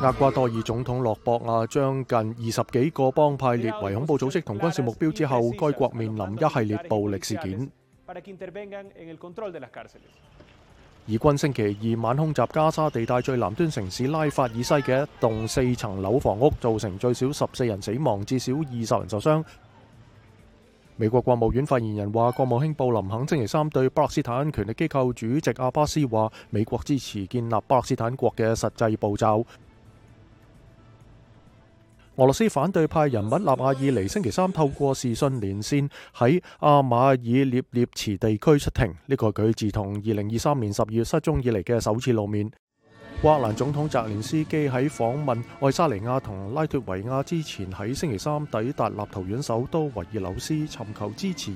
厄瓜多尔总统洛博亚将近二十几个帮派列为恐怖组织同军事目标之后，该国面临一系列暴力事件。以军星期二晚空袭加沙地带最南端城市拉法以西嘅一栋四层楼房屋，造成最少十四人死亡，至少二十人受伤。美国国务院发言人话，国务卿布林肯星期三对巴勒斯坦权力机构主席阿巴斯话，美国支持建立巴勒斯坦国嘅实际步骤。俄罗斯反对派人物纳瓦尔尼星期三透过视讯连线喺阿马尔涅涅茨地区出庭，呢个佢自同二零二三年十二月失踪以嚟嘅首次露面。克兰总统泽连斯基喺访问爱沙尼亚同拉脱维亚之前，喺星期三抵达立陶宛首都维尔纽斯寻求支持。